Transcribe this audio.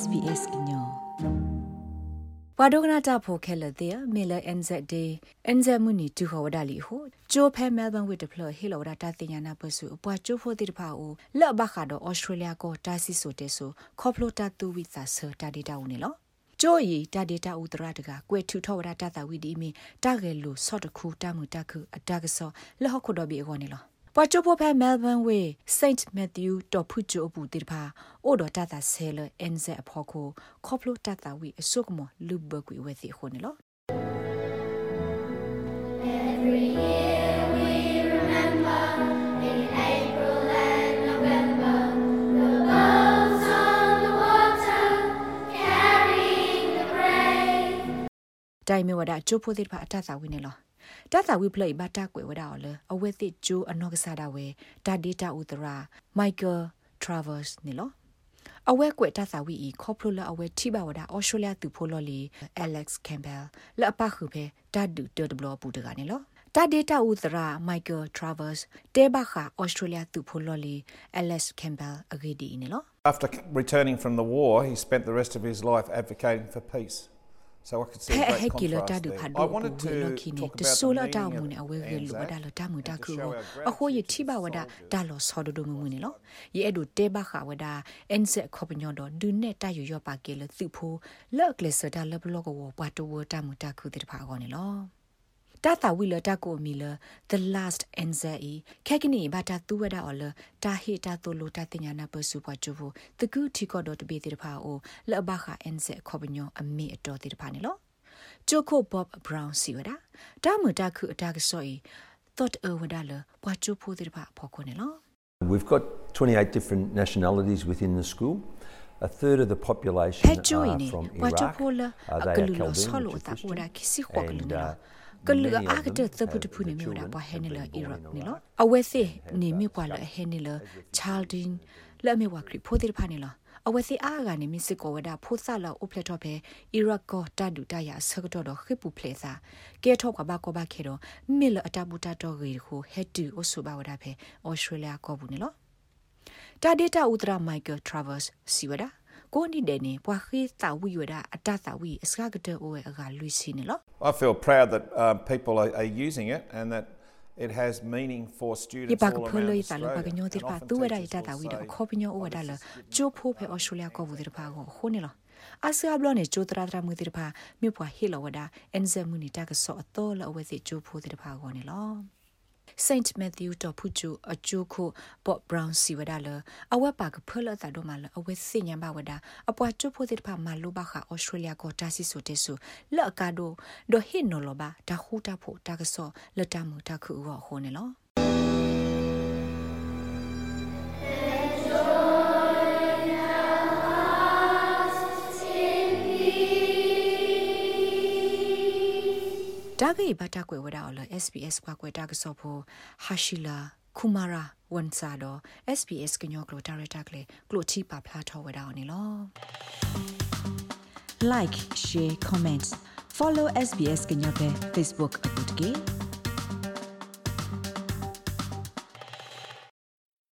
SBS ညောပဒုကနာတာဖိုခဲလတဲ့မေလ NZ day NZ မှုနီတူဟောဝဒလီဟိုဂျိုဖဲမဲလ်ဘန်ဝစ်တဖလဟီလောဒတာတင်ညာနာပစုအပွားချိုဖိုတိတဖာအိုလက်ဘခါတော့ဩစတြေးလျကိုတာစီဆိုတဲဆိုခေါပလိုတာတူဝိသဆာတာဒေတာဦးနေလောကျိုရီတာဒေတာဥတရတကကွဲထူထောဝဒတာတာဝီဒီမီတာဂဲလူဆော့တခုတာမှုတခုအတကဆောလဟခုဒဘီအောနေလော ပွာချိုပိုဖဲမဲလ်ဘန်ဝေးစိန့်မက်သျူးတော်ဖုချိုအပူတိဖာအိုဒတာတာဆဲလအန်ဇအဖော်ကိုခေါပလိုတာတာဝီအစုကမလူဘကွေဝဲစီခုန်လော Every year we remember in April and November the boats on the water carrying the brave တိုင်မဝဒချိုဖိုတိဖာအတတာဝီနေလော တသဝိပလိဘတာကွယ်ဝဒါော်လအဝဲတိကျိုးအနော့ကစားတာဝဲဒါဒေတာဥတရာမိုက်ကယ်ထရာဗာစ်နီလောအဝဲကွယ်တသဝီဤခေါပလိုလာအဝဲထိပါဝဒါအော်စတြေးလျသူဖိုလော်လီအလက်စ်ကမ်ဘယ်လအပခုဖဲဒါဒူတဒဘလပူတကနေလောတာဒေတာဥသရာမိုက်ကယ်ထရာဗာစ်တေဘခါဩစတြေးလျသူဖိုလော်လီအလက်စ်ကမ်ဘယ်အဂီဒီနေလော After returning from the war he spent the rest of his life advocating for peace So I could see a great contrast there. I wanted to talk about the meaning of Anzac and to show our gratitude to the soldiers and ယေအဒုတေဘခဝဒအန်ဆက်ခေါပညောဒဒုနေတယယောပါကေလသူဖိုလောက်ကလစတာလဘလောကဝပါတဝတာမူတာခုတိတဖာကောနေလော တာတာဝီလတာကိုမီလ the last anxiety ခက်ကနီဘာတာသူဝဒါအော်လတာဟီတာတိုလိုတာတင်ညာနာပစုပွားချဖို့တကူထီကောဒတဘေတိတဖာအိုလဘခအန်ဆက်ခေါပညောအမေအတော်တိတဖာနေလောဂျိုကိုဘော့ဘရောင်းစီဝဒါတာမတာခုအတာကဆော် thought over dollar ပွားချဖို့တိတဖာဖော်ခုနေလော We've got 28 different nationalities within the school. A third of the population are from Iraq. Uh, they are Chaldean and uh, ကလူအားကတဲ့သပုတဖူနေမျိုးတာပွားဟဲနေလအီရတ်နေလောအဝဲစေနေမြပွားလဟဲနေလချာလ်ဒင်လက်မေဝါခရီဖိုတိဖာနေလောအဝဲစီအားကနေမစ်စစ်ကိုဝဒဖိုးဆလာအိုဖလက်တော့ပဲအီရတ်ကိုတဒူတရဆကတော့တော့ခိပူဖလက်စာကဲထောက်ကဘာကဘာခေတော့မီလအတဘူတာတော့ရီကိုဟက်တူအိုဆူဘာဝဒပဲဩစတြေးလျကောဘူးနေလောတာဒေတာဥဒရာမိုက်ကယ်ထရာဗတ်စီဝဒါ ကိုနိဒနေပွာခေတာဝီဝဒအတတာဝီအစကတဲ့အိုအကလူစီနေလော I feel proud that um, people are, are using it and that it has meaning for students all around Australia. တာလပကညောတိပါသူဝဒရတတာဝီတော့ခေါပညောဩဝဒလကျိုးဖိုးဖဲဩစတြေးလျကောဘူးတိပါကိုခိုးနေလောအစကဘလနေကျိုးတရာတရာမှုတိပါမြို့ပွားဟီလောဝဒအန် Saint Matthew တော့ဖူချူအကျိုးခု Bob Brown စီဝဒါလအဝက်ပါကဖလတာတော့မလအဝက်စညံပါဝဒါအပွားကျဖို့တဲ့ဖာမလိုပါခါ Australia ကိုတာစီဆိုတဲ့ဆူလက်ကာဒိုဒိုဟင်နော်လဘာဒါခူတာဖို့တာကဆောလက်တမှုတာခုရောဟိုနေလော ဒါဂိဘတာကွယ်ဝဒါအော်လ SBS ကွာကွယ်တာကဆောဖို့ဟာရှိလာခုမာရာဝန်စာတော့ SBS ကညောကလိုဒါရတာကလေကလိုချီပါဖလာထောဝဒါအော်နေလော like share comments follow SBS ကညောပဲ Facebook အပုတ်ကေ